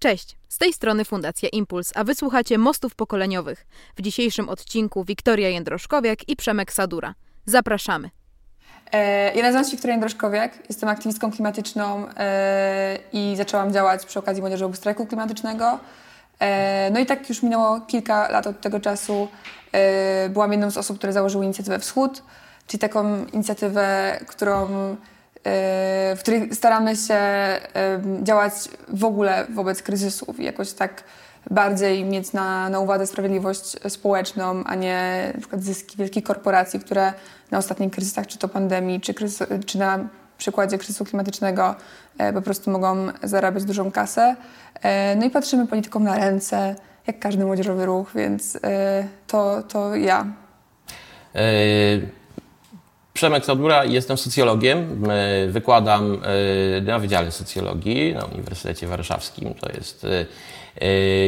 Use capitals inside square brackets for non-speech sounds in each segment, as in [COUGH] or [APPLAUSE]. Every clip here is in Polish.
Cześć, z tej strony Fundacja Impuls, a wysłuchacie Mostów Pokoleniowych. W dzisiejszym odcinku Wiktoria Jędroszkowiak i Przemek Sadura. Zapraszamy. E, ja nazywam się Wiktoria Jędroszkowiak, jestem aktywistką klimatyczną e, i zaczęłam działać przy okazji Młodzieżowego Strajku Klimatycznego. E, no i tak już minęło kilka lat od tego czasu. E, byłam jedną z osób, które założyły inicjatywę Wschód, czyli taką inicjatywę, którą w której staramy się działać w ogóle wobec kryzysów i jakoś tak bardziej mieć na, na uwadze sprawiedliwość społeczną, a nie na przykład zyski wielkich korporacji, które na ostatnich kryzysach, czy to pandemii, czy, kryzys, czy na przykładzie kryzysu klimatycznego e, po prostu mogą zarabiać dużą kasę. No i patrzymy politykom na ręce, jak każdy młodzieżowy ruch, więc to, to ja. Przemek Sadura, jestem socjologiem. Wykładam na Wydziale Socjologii na Uniwersytecie Warszawskim. To jest E,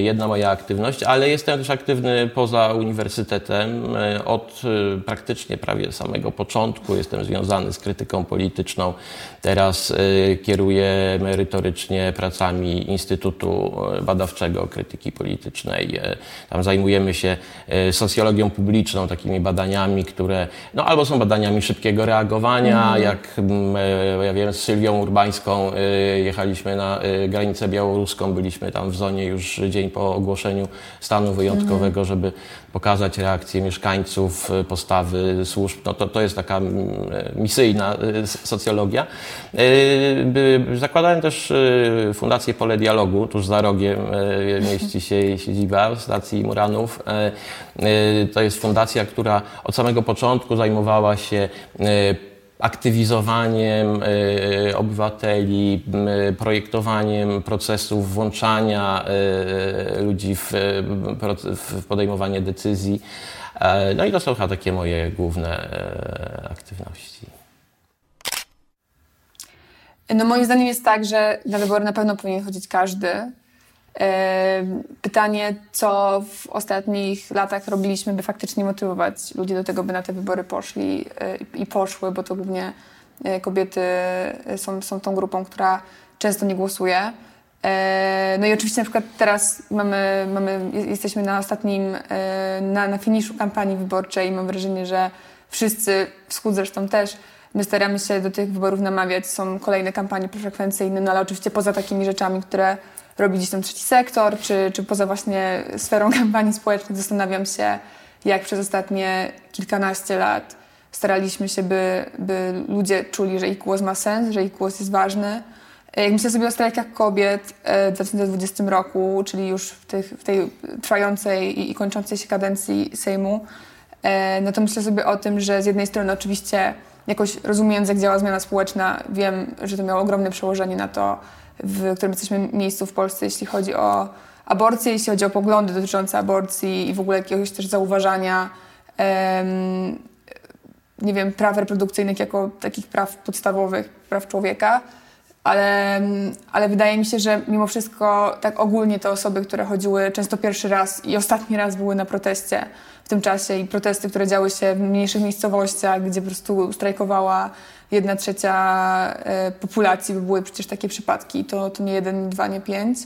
jedna moja aktywność, ale jestem też aktywny poza uniwersytetem. E, od e, praktycznie prawie samego początku jestem związany z krytyką polityczną. Teraz kieruję merytorycznie pracami Instytutu Badawczego Krytyki Politycznej. Tam zajmujemy się socjologią publiczną, takimi badaniami, które no, albo są badaniami szybkiego reagowania, mm. jak ja wiem, z Sylwią Urbańską jechaliśmy na granicę białoruską, byliśmy tam w zonie już dzień po ogłoszeniu stanu wyjątkowego, żeby pokazać reakcję mieszkańców, postawy służb. No to, to jest taka mm, misyjna y, socjologia. Y, zakładałem też y, Fundację Pole Dialogu, tuż za rogiem [LAUGHS] mieści się jej siedziba w stacji Muranów. To jest fundacja, która od samego początku zajmowała się aktywizowaniem e, obywateli, projektowaniem procesów włączania e, ludzi w, podejmowanie decyzji. E, no i to są chyba takie moje główne aktywności. No moim zdaniem jest tak, że na wybory na pewno powinien chodzić każdy. Pytanie, co w ostatnich latach robiliśmy, by faktycznie motywować ludzi do tego, by na te wybory poszli e, i poszły, bo to głównie e, kobiety są, są tą grupą, która często nie głosuje. E, no i oczywiście na przykład teraz mamy, mamy, jesteśmy na ostatnim, na, na finiszu kampanii wyborczej i mam wrażenie, że wszyscy, wschód zresztą też, my staramy się do tych wyborów namawiać. Są kolejne kampanie prefrekwencyjne, no ale oczywiście poza takimi rzeczami, które robi gdzieś trzeci sektor, czy, czy poza właśnie sferą [LAUGHS] kampanii społecznych zastanawiam się, jak przez ostatnie kilkanaście lat staraliśmy się, by, by ludzie czuli, że ich głos ma sens, że ich głos jest ważny. Jak myślę sobie o strajkach kobiet w 2020 roku, czyli już w, tych, w tej trwającej i, i kończącej się kadencji Sejmu, e, no to myślę sobie o tym, że z jednej strony oczywiście jakoś rozumiejąc, jak działa zmiana społeczna, wiem, że to miało ogromne przełożenie na to, w którym jesteśmy miejscu w Polsce, jeśli chodzi o aborcję, jeśli chodzi o poglądy dotyczące aborcji i w ogóle jakiegoś też zauważania um, nie wiem, praw reprodukcyjnych jako takich praw podstawowych, praw człowieka, ale, ale wydaje mi się, że mimo wszystko tak ogólnie te osoby, które chodziły często pierwszy raz i ostatni raz były na proteście w tym czasie i protesty, które działy się w mniejszych miejscowościach, gdzie po prostu strajkowała jedna trzecia e, populacji, bo były przecież takie przypadki, to, to nie jeden, nie dwa, nie pięć.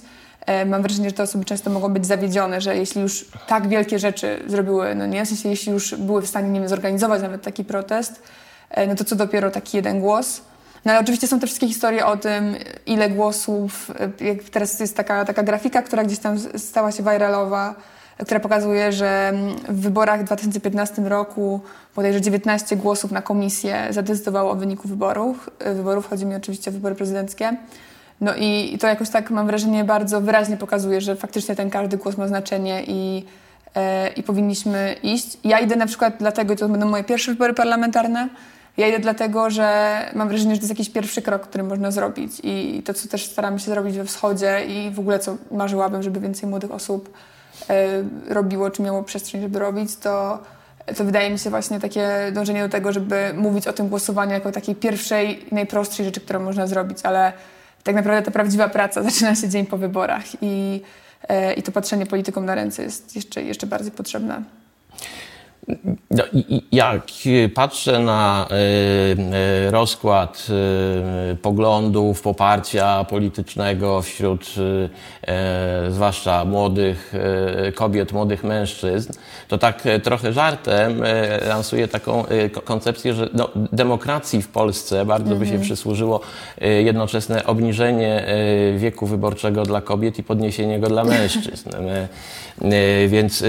E, mam wrażenie, że te osoby często mogą być zawiedzione, że jeśli już tak wielkie rzeczy zrobiły, no nie, w sensie jeśli już były w stanie, nie wiem, zorganizować nawet taki protest, e, no to co dopiero taki jeden głos. No ale oczywiście są te wszystkie historie o tym, ile głosów, jak teraz jest taka, taka grafika, która gdzieś tam stała się viralowa, która pokazuje, że w wyborach w 2015 roku bodajże 19 głosów na komisję zadecydowało o wyniku wyborów. Wyborów chodzi mi oczywiście o wybory prezydenckie. No i to jakoś tak mam wrażenie bardzo wyraźnie pokazuje, że faktycznie ten każdy głos ma znaczenie i, e, i powinniśmy iść. Ja idę na przykład dlatego, to będą moje pierwsze wybory parlamentarne, ja idę dlatego, że mam wrażenie, że to jest jakiś pierwszy krok, który można zrobić i to, co też staramy się zrobić we wschodzie i w ogóle co marzyłabym, żeby więcej młodych osób E, robiło, czy miało przestrzeń, żeby robić, to, to wydaje mi się właśnie takie dążenie do tego, żeby mówić o tym głosowaniu jako takiej pierwszej, najprostszej rzeczy, którą można zrobić, ale tak naprawdę ta prawdziwa praca [LAUGHS] zaczyna się dzień po wyborach i, e, i to patrzenie politykom na ręce jest jeszcze, jeszcze bardziej potrzebne. No, jak patrzę na y, y, rozkład y, poglądów, poparcia politycznego wśród zwłaszcza młodych kobiet, młodych mężczyzn, to tak trochę żartem lansuję taką koncepcję, że no, demokracji w Polsce bardzo by się mhm. przysłużyło jednoczesne obniżenie wieku wyborczego dla kobiet i podniesienie go dla mężczyzn. Więc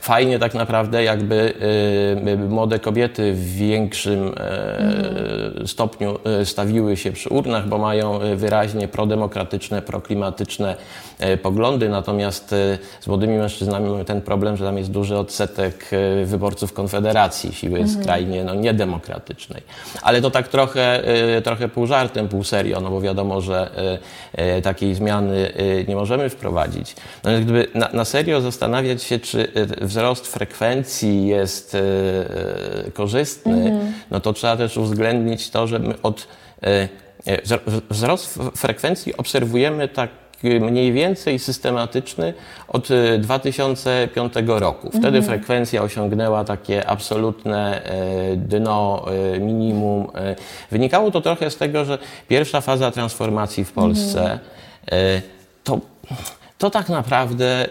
fajnie tak naprawdę jakby Y, młode kobiety w większym e, stopniu e, stawiły się przy urnach, bo mają e, wyraźnie prodemokratyczne, proklimatyczne poglądy, natomiast z młodymi mężczyznami mamy ten problem, że tam jest duży odsetek wyborców Konfederacji, siły mhm. skrajnie no, niedemokratycznej. Ale to tak trochę, trochę pół żartem, pół serio, no bo wiadomo, że takiej zmiany nie możemy wprowadzić. No, gdyby na, na serio zastanawiać się, czy wzrost frekwencji jest jest e, korzystny, mhm. no to trzeba też uwzględnić to, że my od e, e, wzrost frekwencji obserwujemy tak mniej więcej systematyczny od 2005 roku. Wtedy mhm. frekwencja osiągnęła takie absolutne dno, minimum. Wynikało to trochę z tego, że pierwsza faza transformacji w Polsce mhm. to, to tak naprawdę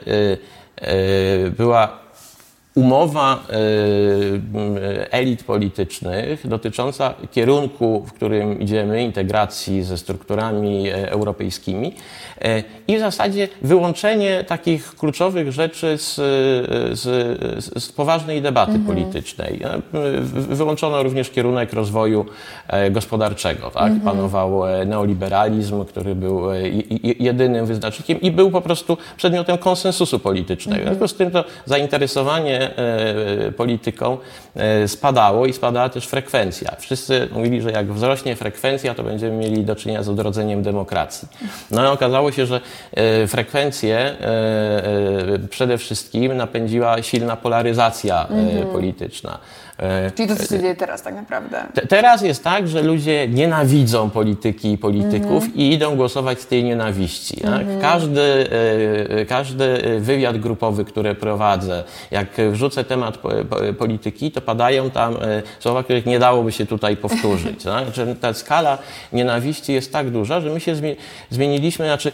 była umowa e, elit politycznych dotycząca kierunku, w którym idziemy, integracji ze strukturami e, europejskimi e, i w zasadzie wyłączenie takich kluczowych rzeczy z, z, z poważnej debaty mhm. politycznej. Wyłączono również kierunek rozwoju gospodarczego. Tak? Mhm. Panował neoliberalizm, który był jedynym wyznacznikiem i był po prostu przedmiotem konsensusu politycznego. Mhm. W związku z tym to zainteresowanie E, polityką e, spadało i spadała też frekwencja. Wszyscy mówili, że jak wzrośnie frekwencja, to będziemy mieli do czynienia z odrodzeniem demokracji. No i okazało się, że e, frekwencję przede wszystkim napędziła silna polaryzacja mhm. polityczna. E, Czyli to, co się dzieje teraz tak naprawdę? Te, teraz jest tak, że ludzie nienawidzą polityki i polityków mm -hmm. i idą głosować z tej nienawiści. Mm -hmm. Każdy, e, każdy wywiad grupowy, który prowadzę, jak wrzucę temat polityki, to padają tam e, słowa, których nie dałoby się tutaj powtórzyć. [LAUGHS] tak? Ta skala nienawiści jest tak duża, że my się zmieniliśmy, znaczy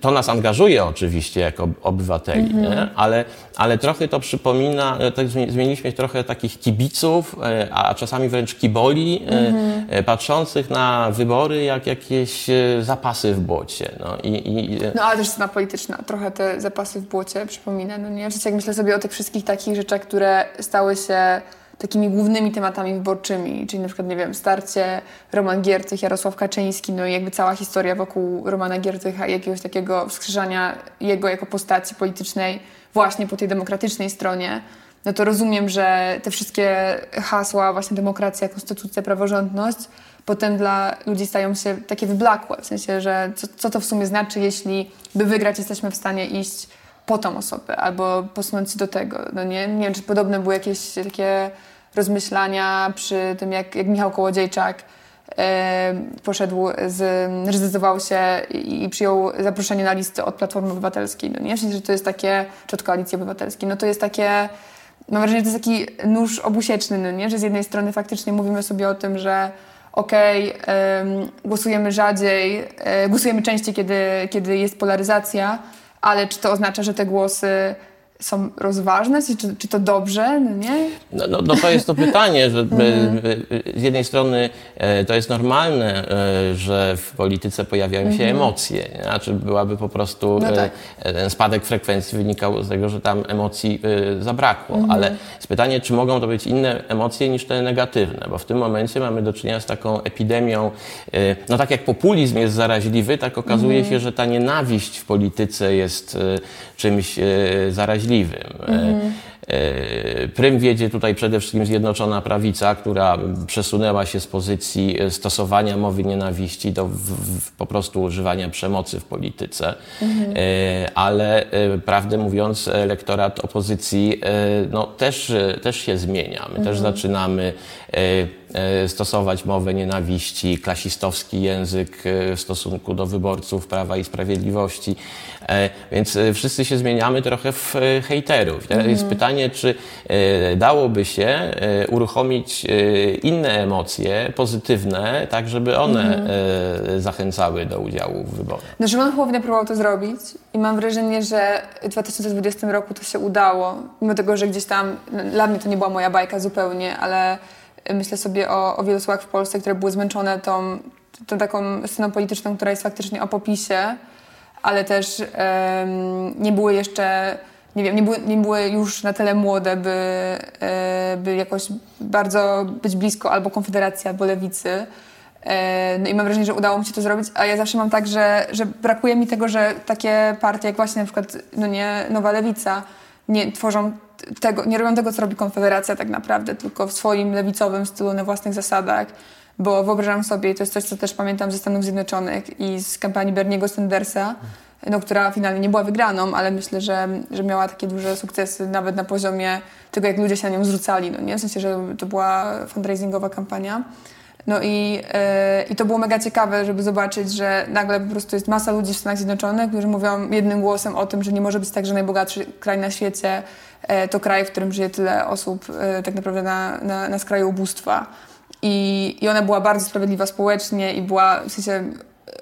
to nas angażuje oczywiście jako obywateli, mm -hmm. ale, ale trochę to przypomina, tak zmieniliśmy trochę takich kibiców, e, a czasami wręcz kiboli, mhm. patrzących na wybory jak jakieś zapasy w błocie. No, i, i... no ale też scena polityczna, trochę te zapasy w błocie przypomina. No nie? jak myślę sobie o tych wszystkich takich rzeczach, które stały się takimi głównymi tematami wyborczymi, czyli na przykład, nie wiem, starcie Roman Giertych, Jarosław Kaczyński, no i jakby cała historia wokół Romana Giertycha, jakiegoś takiego wskrzeszania jego jako postaci politycznej właśnie po tej demokratycznej stronie, no to rozumiem, że te wszystkie hasła, właśnie demokracja, konstytucja, praworządność, potem dla ludzi stają się takie wyblakłe. W sensie, że co, co to w sumie znaczy, jeśli by wygrać, jesteśmy w stanie iść po tą osobę albo posunąć do tego. No nie, nie wiem, czy podobne były jakieś takie rozmyślania przy tym, jak, jak Michał Kołodziejczak e, poszedł, z, się i, i, przyjął zaproszenie na listy od Platformy Obywatelskiej. No nie, że to jest takie, czy od Koalicji Obywatelskiej, no to jest takie mam wrażenie, że to jest taki nóż obusieczny, no nie? że z jednej strony faktycznie mówimy sobie o tym, że okej, okay, głosujemy rzadziej, y, głosujemy częściej, kiedy, kiedy jest polaryzacja, ale czy to oznacza, że te głosy są rozważne? Czy, czy to dobrze? No, nie? No, no, no to jest to [LAUGHS] pytanie, że mhm. z jednej strony e, to jest normalne, e, że w polityce pojawiają się mhm. emocje. Znaczy byłaby po prostu no tak. E, ten spadek frekwencji wynikał z tego, że tam emocji zabrakło. Mhm. Ale jest pytanie, czy mogą to być inne emocje niż te negatywne, bo w tym momencie mamy do czynienia z taką epidemią, no tak jak populizm jest zaraźliwy, tak okazuje mhm. się, że ta nienawiść w polityce jest czymś zaraźliwym wrażliwym. Mhm. Prym wiedzie tutaj przede wszystkim Zjednoczona Prawica, która przesunęła się z pozycji stosowania mowy nienawiści do w, w, po prostu używania przemocy w polityce. Mhm. Ale prawdę mówiąc, elektorat opozycji no, też, też się zmienia. My mhm. też zaczynamy e, stosować mowę nienawiści, klasistowski język e, w stosunku do wyborców Prawa i Sprawiedliwości. E, więc wszyscy się zmieniamy trochę w hejterów. Teraz jest pytanie, czy dałoby się uruchomić inne emocje pozytywne, tak żeby one zachęcały do udziału w wyborach. No Szymon Hołownia próbował to zrobić i mam wrażenie, że w 2020 roku to się udało, mimo tego, że gdzieś tam, dla mnie to nie była moja bajka zupełnie, ale myślę sobie o, o wielu słowach w Polsce, które były zmęczone tą, tą taką sceną polityczną, która jest faktycznie o popisie, ale też um, nie były jeszcze, nie wiem, nie były, nie były już na tyle młode, by, e, by jakoś bardzo być blisko albo Konfederacji, albo Lewicy. E, no i mam wrażenie, że udało mi się to zrobić, a ja zawsze mam tak, że, że brakuje mi tego, że takie partie jak właśnie na przykład no nie, Nowa Lewica nie tworzą tego, nie robią tego, co robi Konfederacja tak naprawdę, tylko w swoim lewicowym stylu, na własnych zasadach. Bo wyobrażam sobie, to jest coś, co też pamiętam ze Stanów Zjednoczonych i z kampanii Berniego Sandersa, no, która finalnie nie była wygraną, ale myślę, że, że miała takie duże sukcesy nawet na poziomie tego, jak ludzie się na nią zrzucali. No, nie? W sensie, że to była fundraisingowa kampania. No i, yy, i to było mega ciekawe, żeby zobaczyć, że nagle po prostu jest masa ludzi w Stanach Zjednoczonych, którzy mówią jednym głosem o tym, że nie może być tak, że najbogatszy kraj na świecie yy, to kraj, w którym żyje tyle osób yy, tak naprawdę na, na, na skraju ubóstwa. I, I ona była bardzo sprawiedliwa społecznie i była, w sensie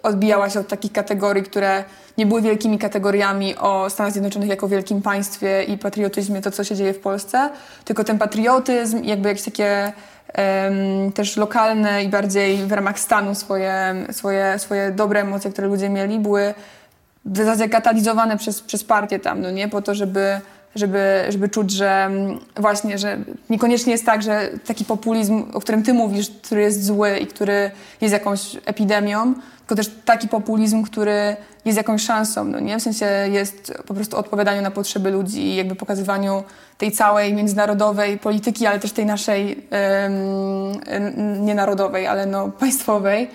odbijała się od takich kategorii, które nie były wielkimi kategoriami o Stanach Zjednoczonych jako wielkim państwie i patriotyzmie, to co się dzieje w Polsce, tylko ten patriotyzm, jakby jakieś takie też lokalne i bardziej w ramach stanu swoje, swoje, swoje dobre emocje, które ludzie mieli, były w zasadzie katalizowane przez, przez partię tam, no nie? Po to, żeby, żeby, żeby czuć, że właśnie, że niekoniecznie jest tak, że taki populizm, o którym ty mówisz, który jest zły i który jest jakąś epidemią, tylko też taki populizm, który jest jakąś szansą, no nie? W sensie jest po prostu odpowiadaniu na potrzeby ludzi i jakby pokazywaniu tej całej międzynarodowej polityki, ale też tej naszej um, nie narodowej, ale no państwowej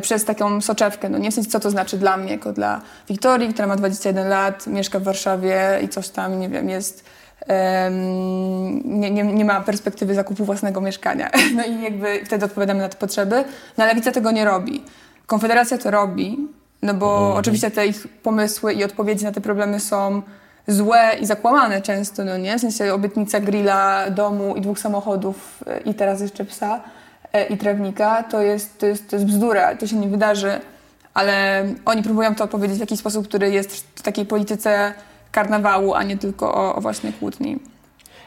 przez taką soczewkę. No nie w sensie, co to znaczy dla mnie, jako dla Wiktorii, która ma 21 lat, mieszka w Warszawie i coś tam, nie wiem, jest um, nie, nie, nie, ma perspektywy zakupu własnego mieszkania. [LAUGHS] No i jakby wtedy odpowiadamy na te potrzeby. No ale Lewica tego nie robi. Konfederacja to robi, no bo mhm. oczywiście te ich pomysły i odpowiedzi na te problemy są złe i zakłamane często, no nie? W sensie obietnica grilla, domu i dwóch samochodów e, i teraz jeszcze psa i trawnika, to jest, to jest, to jest bzdura, to się nie wydarzy, ale oni próbują to opowiedzieć w jakiś sposób, który jest w takiej polityce karnawału, a nie tylko o, o właśnie kłótni.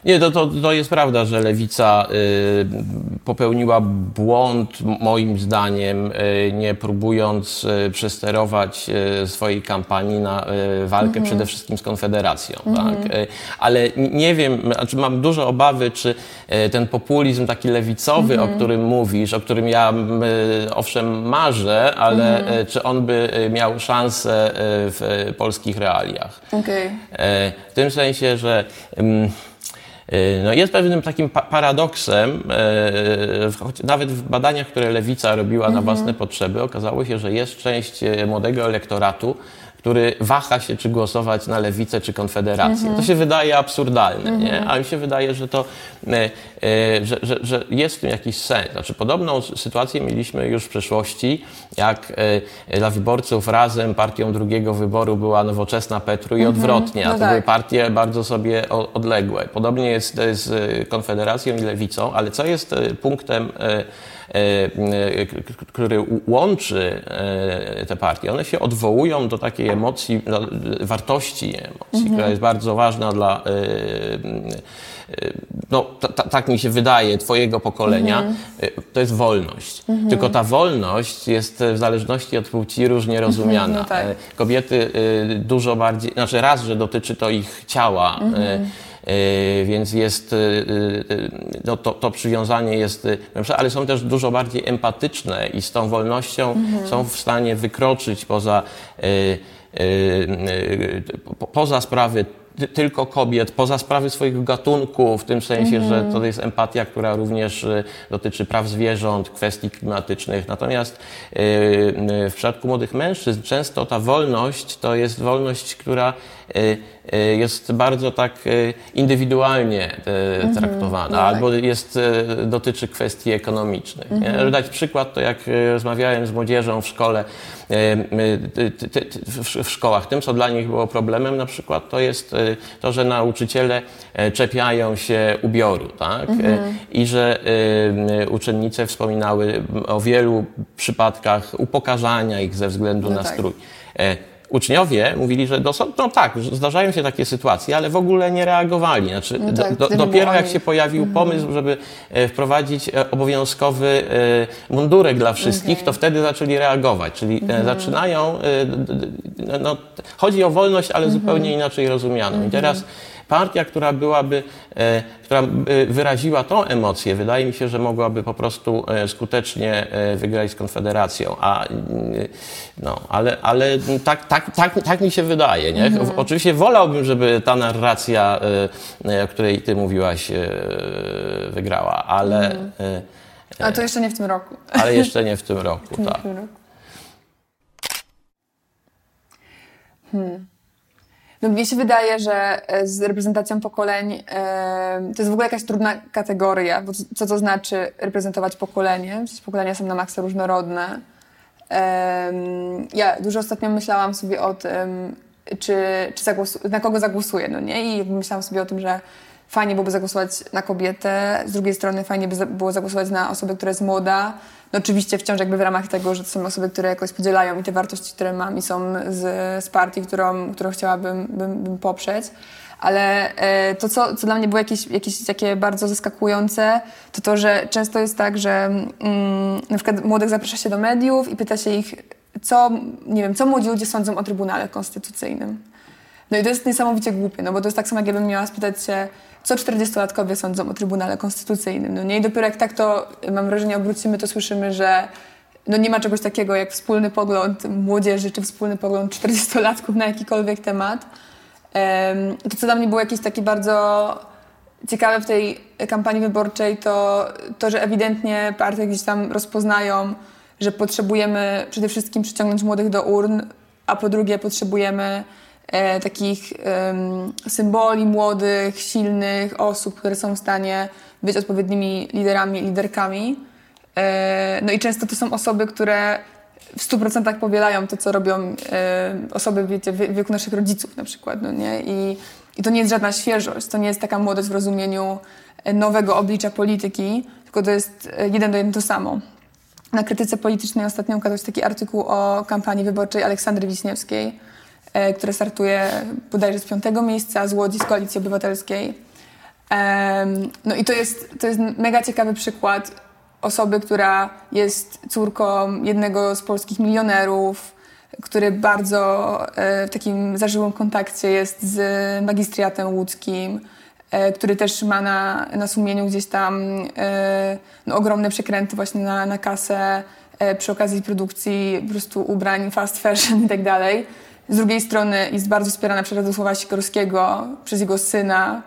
Nie, to, to, to jest prawda, że lewica y, popełniła błąd, moim zdaniem, y, nie próbując y, przesterować y, swojej kampanii na y, walkę mhm. przede wszystkim z Konfederacją. Mhm. Tak? Y, ale nie wiem, znaczy mam duże obawy, czy ten populizm taki lewicowy, mhm. o którym mówisz, o którym ja owszem marzę, ale mhm. czy on by miał szansę w polskich realiach. Okay. W tym sensie, że E, no jest pewnym takim paradoksem, e, nawet w badaniach, które Lewica robiła na mhm. własne potrzeby, okazało się, że jest część e, młodego elektoratu, który waha się, czy głosować na lewicę, czy konfederację. Mhm. To się wydaje absurdalne, mhm. nie? a mi się wydaje, że to, e, e, że, że, że, jest w tym jakiś sens. Znaczy, podobną sytuację mieliśmy już w przeszłości, jak e, dla wyborców razem partią drugiego wyboru była nowoczesna Petru i mhm. odwrotnie, a no to tak. były partie bardzo sobie odległe. Podobnie jest z Konfederacją i Lewicą, ale co jest punktem E, e, który łączy e, te partie, one się odwołują do takiej emocji, do wartości emocji, mhm. która jest bardzo ważna dla no, tak mi się wydaje, twojego pokolenia, mhm. to jest wolność. Mhm. Tylko ta wolność jest w zależności od płci różnie rozumiana. No tak. Kobiety dużo bardziej, znaczy raz, że dotyczy to ich ciała, mhm. Więc jest, no to, to przywiązanie jest, ale są też dużo bardziej empatyczne i z tą wolnością mhm. są w stanie wykroczyć poza, poza sprawy ty, tylko kobiet, poza sprawy swoich gatunków, w tym sensie, że Mhm. to jest empatia, która również y, dotyczy praw zwierząt, kwestii klimatycznych. Natomiast y, y, w przypadku młodych mężczyzn często ta wolność to jest wolność, która y, y, jest bardzo tak y, indywidualnie y, traktowana, no tak. albo jest, y, dotyczy kwestii ekonomicznych. Żeby dać przykład, to jak y, rozmawiałem z młodzieżą w szkole, y, y, w, szkołach, tym, co dla nich było problemem na przykład, to jest y, to, że nauczyciele e, czepiają się ubioru, tak? E, I że y, y, uczennice wspominały o wielu przypadkach upokarzania ich ze względu No na tak. strój. Uczniowie mówili, że doso- no tak, zdarzają się takie sytuacje, ale w ogóle nie reagowali. Znaczy, No tak, do, dopiero jak się pojawił pomysł, żeby e, wprowadzić e, obowiązkowy e, mundurek dla wszystkich, Okej. to wtedy zaczęli reagować. Czyli e, zaczynają, no, chodzi o wolność, ale zupełnie inaczej rozumianą. I teraz partia, która byłaby, e, która wyraziła tą emocję, wydaje mi się, że mogłaby po prostu e, skutecznie e, wygrać z Konfederacją. A, mm, no, ale, ale tak, tak, tak, tak mi się wydaje. Nie? Oczywiście wolałbym, żeby ta narracja, o której ty mówiłaś, wygrała, ale, e, Ale to jeszcze nie w tym roku. ale jeszcze nie w tym roku. [LAUGHS] Tak. w tym roku. No, mnie się wydaje, że e, z reprezentacją pokoleń e, to jest w ogóle jakaś trudna kategoria, bo co- to znaczy reprezentować pokolenie? Przecież pokolenia są na maksa różnorodne. Ja dużo ostatnio myślałam sobie o tym, czy, czy na kogo zagłosuję, no nie? I myślałam sobie o tym, że fajnie byłoby zagłosować na kobietę, z drugiej strony fajnie by było zagłosować na osobę, która jest młoda. No oczywiście wciąż jakby w ramach tego, że to są osoby, które jakoś podzielają i te wartości, które mam i są z, z partii, którą, którą chciałabym bym, bym poprzeć. Ale e, to, co, co dla mnie było jakieś, jakieś takie bardzo zaskakujące, to to, że często jest tak, że mm, na przykład młodych zaprasza się do mediów i pyta się ich, co, nie wiem, co młodzi ludzie sądzą o Trybunale Konstytucyjnym. No i to jest niesamowicie głupie, no bo to jest tak samo, jakbym miała spytać się, co 40-latkowie sądzą o Trybunale Konstytucyjnym. No nie, i dopiero jak tak to, mam wrażenie, obrócimy, to słyszymy, że no nie ma czegoś takiego jak wspólny pogląd młodzieży, czy wspólny pogląd 40-latków na jakikolwiek temat. Em, To, co dla mnie było jakieś takie bardzo ciekawe w tej kampanii wyborczej, to to, że ewidentnie partie gdzieś tam rozpoznają, że potrzebujemy przede wszystkim przyciągnąć młodych do urn, a po drugie potrzebujemy e, takich em, symboli młodych, silnych osób, które są w stanie być odpowiednimi liderami, liderkami. E, no i często to są osoby, które w 100% powielają to, co robią e, osoby wiecie, w wieku naszych rodziców na przykład, no nie? I, I to nie jest żadna świeżość, to nie jest taka młodość w rozumieniu e, nowego oblicza polityki, tylko to jest e, jeden do jeden to samo. Na krytyce politycznej ostatnio ukazał się taki artykuł o kampanii wyborczej Aleksandry Wiśniewskiej, e, która startuje bodajże z piątego miejsca z Łodzi, z Koalicji Obywatelskiej. No i to jest, to jest mega ciekawy przykład osoby, która jest córką jednego z polskich milionerów, który bardzo e, w takim zażyłym kontakcie jest z magistriatem łódzkim, e, który też ma na, na sumieniu gdzieś tam no, ogromne przekręty właśnie na, na kasę przy okazji produkcji po prostu ubrań, fast fashion i tak dalej. Z drugiej strony jest bardzo wspierana przez Radosława Sikorskiego, przez jego syna,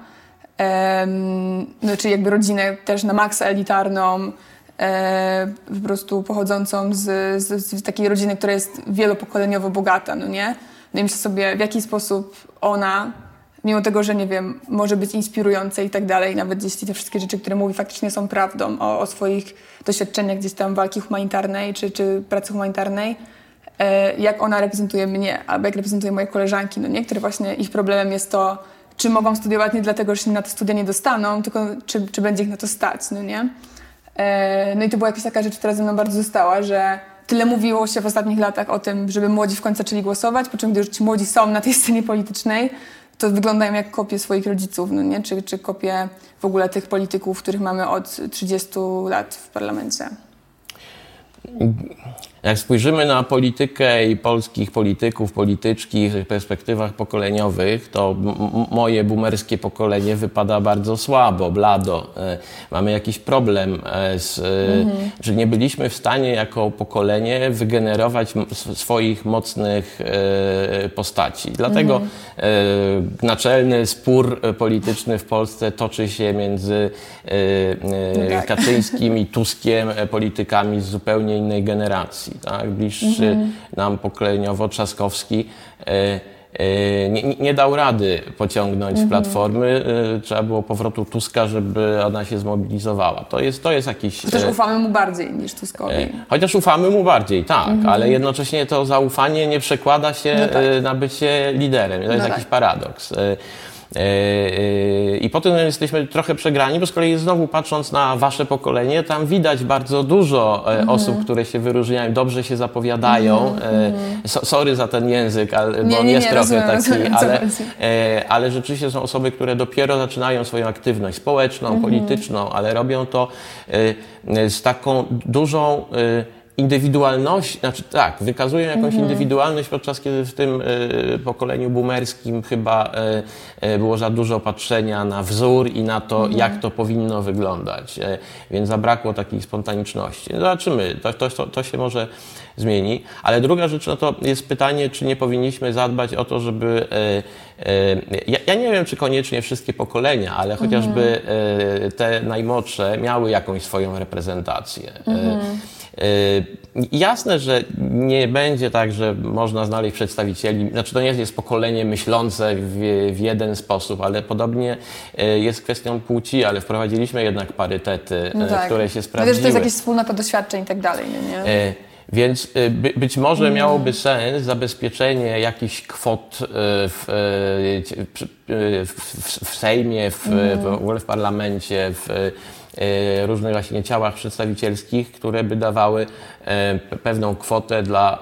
no, czyli jakby rodzinę też na maksa elitarną, e, po prostu pochodzącą z, z, z takiej rodziny, która jest wielopokoleniowo bogata, no nie? No i myślę sobie, w jaki sposób ona, mimo tego, że nie wiem, może być inspirująca i tak dalej, nawet jeśli te wszystkie rzeczy, które mówi, faktycznie są prawdą o, o swoich doświadczeniach gdzieś tam walki humanitarnej czy, czy pracy humanitarnej, jak ona reprezentuje mnie, albo jak reprezentuje moje koleżanki, no nie? Które właśnie ich problemem jest to, czy mogą studiować nie dlatego, że się na te studia nie dostaną, tylko czy, czy będzie ich na to stać, no nie? E, No i to była jakaś taka rzecz, która ze mną bardzo została, że tyle mówiło się w ostatnich latach o tym, żeby młodzi w końcu zaczęli głosować, po czym gdy już ci młodzi są na tej [LAUGHS] scenie politycznej, to wyglądają jak kopie swoich rodziców, no nie? Czy, czy kopie w ogóle tych polityków, których mamy od 30 lat w parlamencie. Jak spojrzymy na politykę i polskich polityków, polityczki w perspektywach pokoleniowych, to moje boomerskie pokolenie wypada bardzo słabo, blado. E, mamy jakiś problem e, z, mhm. że nie byliśmy w stanie jako pokolenie wygenerować swoich mocnych postaci. Dlatego mhm. naczelny spór polityczny w Polsce toczy się między no tak. Kaczyńskim i Tuskiem, politykami z zupełnie innej generacji tak? bliższy mhm. nam pokoleniowo Trzaskowski e, e, nie, nie, dał rady pociągnąć mhm. Platformy. E, trzeba było powrotu Tuska, żeby ona się zmobilizowała. To jest, to jest jakiś... Chociaż ufamy mu bardziej niż Tuskowi. Chociaż ufamy mu bardziej, tak, mhm. ale jednocześnie to zaufanie nie przekłada się no tak. na bycie liderem. To jest no jakiś tak. paradoks. E, e, I potem jesteśmy trochę przegrani, bo z kolei znowu patrząc na wasze pokolenie, tam widać bardzo dużo mm. osób, które się wyróżniają, dobrze się zapowiadają. Mm. sorry za ten język, bo nie, on nie, jest nie, trochę rozumiem, taki, rozumiem, ale, ale rzeczywiście są osoby, które dopiero zaczynają swoją aktywność społeczną, mm. polityczną, ale robią to z taką dużą indywidualność, znaczy tak, wykazują jakąś mhm. indywidualność, podczas kiedy w tym y, pokoleniu boomerskim chyba y, y, było za dużo patrzenia na wzór i na to, mhm. jak to powinno wyglądać. więc zabrakło takiej spontaniczności. No zobaczymy, to, to, to, się może zmieni. Ale druga rzecz, no to jest pytanie, czy nie powinniśmy zadbać o to, żeby. Ja, ja nie wiem, czy koniecznie wszystkie pokolenia, ale chociażby mhm. te najmłodsze miały jakąś swoją reprezentację. Mhm. Y, jasne, że nie będzie tak, że można znaleźć przedstawicieli, znaczy to nie jest pokolenie myślące w, w jeden sposób, ale podobnie y, jest kwestią płci, ale wprowadziliśmy jednak parytety, no y, tak. które się sprawdziły. Wiesz, to jest jakaś wspólnota doświadczeń i tak dalej, nie? Więc by, być może mm. miałoby sens zabezpieczenie jakichś kwot w, w, w Sejmie, w, w ogóle w parlamencie, w różnych właśnie ciałach przedstawicielskich, które by dawały e, pewną kwotę dla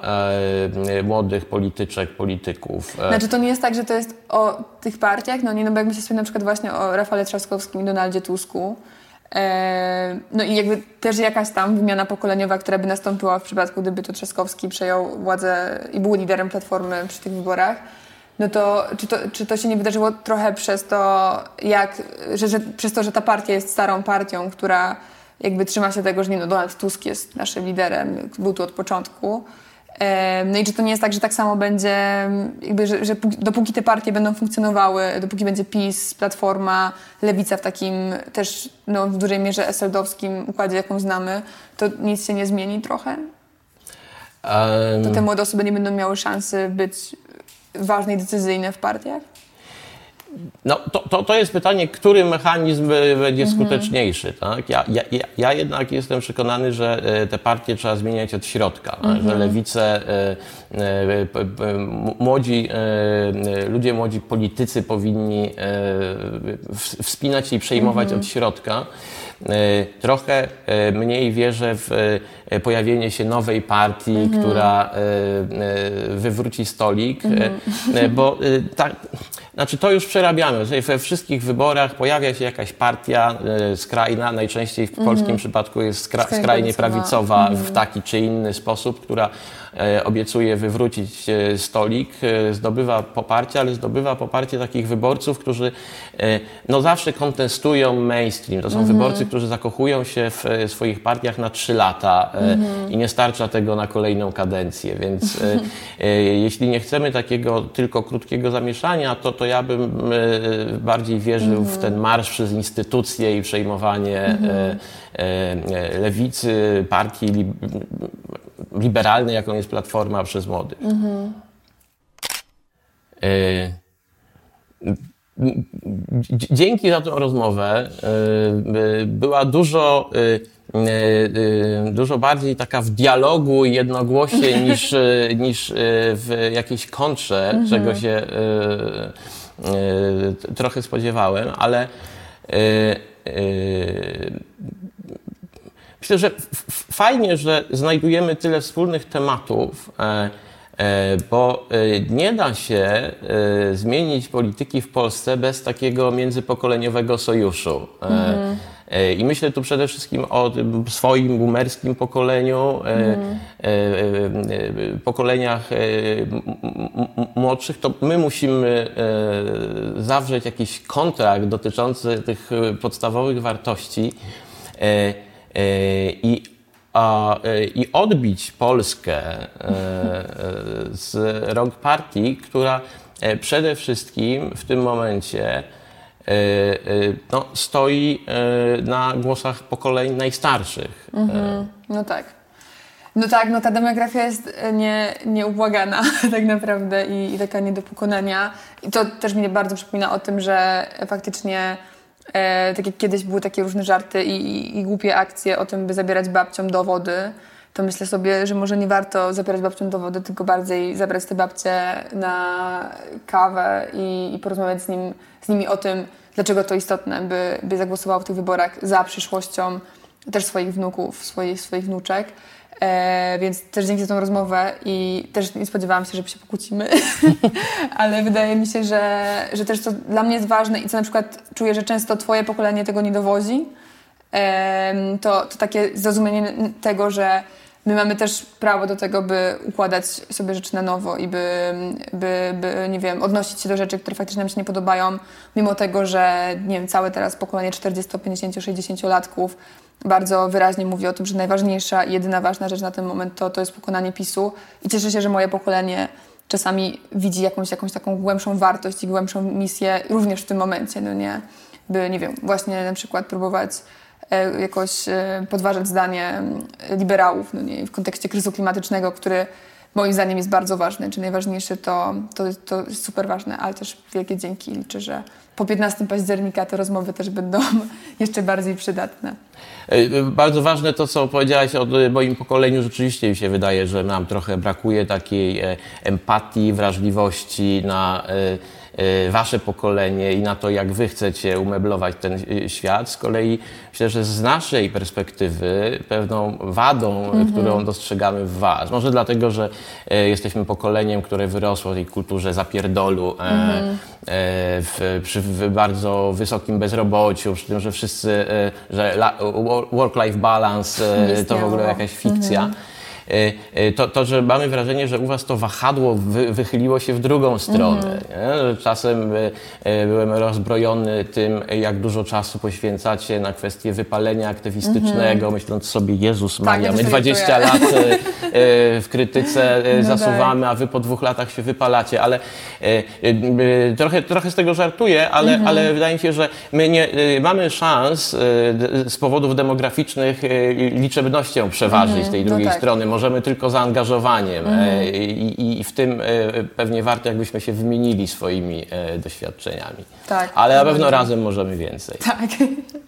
e, młodych polityczek, polityków. Znaczy to nie jest tak, że to jest o tych partiach, no nie, no bo jak myślę sobie na przykład właśnie o Rafale Trzaskowskim i Donaldzie Tusku, no i jakby też jakaś tam wymiana pokoleniowa, która by nastąpiła w przypadku, gdyby to Trzaskowski przejął władzę i był liderem Platformy przy tych wyborach, no to czy, to czy to się nie wydarzyło trochę przez to, jak, że, że, przez to, że ta partia jest starą partią, która jakby trzyma się tego, że nie, no Donald Tusk jest naszym liderem, był tu od początku. No i czy to nie jest tak, że tak samo będzie, jakby, że, że dopóki te partie będą funkcjonowały, dopóki będzie PiS, Platforma, Lewica w takim też no, w dużej mierze eseldowskim układzie, jaką znamy, to nic się nie zmieni trochę? Um... To te młode osoby nie będą miały szansy być ważne i decyzyjne w partiach? No, to, to, to jest pytanie, który mechanizm będzie mhm. skuteczniejszy. Tak? Ja, ja, ja jednak jestem przekonany, że e, te partie trzeba zmieniać od środka, mhm. że lewice, e, e, młodzi, ludzie młodzi politycy powinni wspinać się i przejmować mhm. od środka. Trochę mniej wierzę w pojawienie się nowej partii, mhm. która wywróci stolik, mhm. bo tak znaczy to już przerabiamy. We wszystkich wyborach pojawia się jakaś partia e, skrajna, najczęściej w polskim mm -hmm. przypadku jest skra skrajnie prawicowa mm -hmm. w taki czy inny sposób, która E, obiecuje wywrócić e, stolik, zdobywa poparcie, ale zdobywa poparcie takich wyborców, którzy no zawsze kontestują mainstream. To są mm -hmm. wyborcy, którzy zakochują się w swoich partiach na trzy lata i nie starcza tego na kolejną kadencję. Więc jeśli nie chcemy takiego tylko krótkiego zamieszania, to, to ja bym bardziej wierzył w ten marsz przez instytucje i przejmowanie mhm. lewicy, partii liberalny, jaką jest Platforma przez młodych. E, dzięki za tę rozmowę e, była dużo, e, dużo bardziej taka w dialogu i jednogłosie [LAUGHS] niż, niż w jakiejś kontrze, mhm. czego się trochę spodziewałem, ale Myślę, że fajnie, że znajdujemy tyle wspólnych tematów, e, e, bo e, nie da się zmienić polityki w Polsce bez takiego międzypokoleniowego sojuszu. Mhm. E, I myślę tu przede wszystkim o swoim boomerskim pokoleniu, mm. pokoleniach młodszych, to my musimy zawrzeć jakiś kontrakt dotyczący tych podstawowych wartości i i odbić Polskę z rąk partii, która przede wszystkim w tym momencie E, e, no, stoi e, na głosach pokoleń najstarszych. Mhm. No tak. No tak, no ta demografia jest nie, nieubłagana [LAUGHS] tak naprawdę i, i taka nie do pokonania. I to też mnie bardzo przypomina o tym, że faktycznie e, tak jak kiedyś były takie różne żarty i, i, i głupie akcje o tym, by zabierać babciom dowody, to myślę sobie, że może nie warto zabierać babciom dowody, tylko bardziej zabrać te babcie na kawę i, i porozmawiać z, nim, z nimi o tym, dlaczego to istotne, by, by zagłosował w tych wyborach za przyszłością też swoich wnuków, swoich, swoich wnuczek. E, więc też dzięki za tą rozmowę i też nie spodziewałam się, że się pokłócimy, [LAUGHS] ale wydaje mi się, że, że też to dla mnie jest ważne i co na przykład czuję, że często twoje pokolenie tego nie dowozi, e, to, to takie zrozumienie tego, że my mamy też prawo do tego, by układać sobie rzeczy na nowo i by, by, by, nie wiem, odnosić się do rzeczy, które faktycznie nam się nie podobają, mimo tego, że, nie wiem, całe teraz pokolenie 40, 50, 60 latków bardzo wyraźnie mówi o tym, że najważniejsza i jedyna ważna rzecz na ten moment to, to jest pokonanie PiSu i cieszę się, że moje pokolenie czasami widzi jakąś, jakąś taką głębszą wartość i głębszą misję również w tym momencie, no nie? By, nie wiem, właśnie na przykład próbować jakoś e, podważać zdanie liberałów no nie, w kontekście kryzysu klimatycznego, który moim zdaniem jest bardzo ważny. Czy najważniejszy to, to, to jest super ważne, ale też wielkie dzięki. Liczę, że po 15 października te rozmowy też będą [LAUGHS] jeszcze bardziej przydatne. E, bardzo ważne to, co powiedziałaś o moim pokoleniu. Rzeczywiście mi się wydaje, że nam trochę brakuje takiej empatii, wrażliwości na wasze pokolenie i na to, jak wy chcecie umeblować ten y, świat. Z kolei myślę, że z naszej perspektywy pewną wadą, mhm. którą dostrzegamy w was, może dlatego, że y, jesteśmy pokoleniem, które wyrosło w tej kulturze zapierdolu, mhm. w, przy w bardzo wysokim bezrobociu, przy tym, że wszyscy, że work-life balance to w ogóle jakaś fikcja. Mhm. E, e, to, to, że mamy wrażenie, że u Was to wahadło wy, wychyliło się w drugą stronę. Mm. Czasem e, byłem rozbrojony tym, jak dużo czasu poświęcacie na kwestię wypalenia aktywistycznego, mm. myśląc sobie, Jezus tak, Maria, my 20 lat w krytyce no zasuwamy, tak. a Wy po dwóch latach się wypalacie, ale trochę, trochę z tego żartuję, ale, mm. ale wydaje mi się, że my nie mamy szans z powodów demograficznych liczebnością przeważyć tej no drugiej no tak. strony możemy tylko zaangażowaniem mhm. E, I, i, w tym e, pewnie warto, jakbyśmy się wymienili swoimi e, doświadczeniami. Tak. Ale na pewno razem możemy więcej. Tak. [LAUGHS]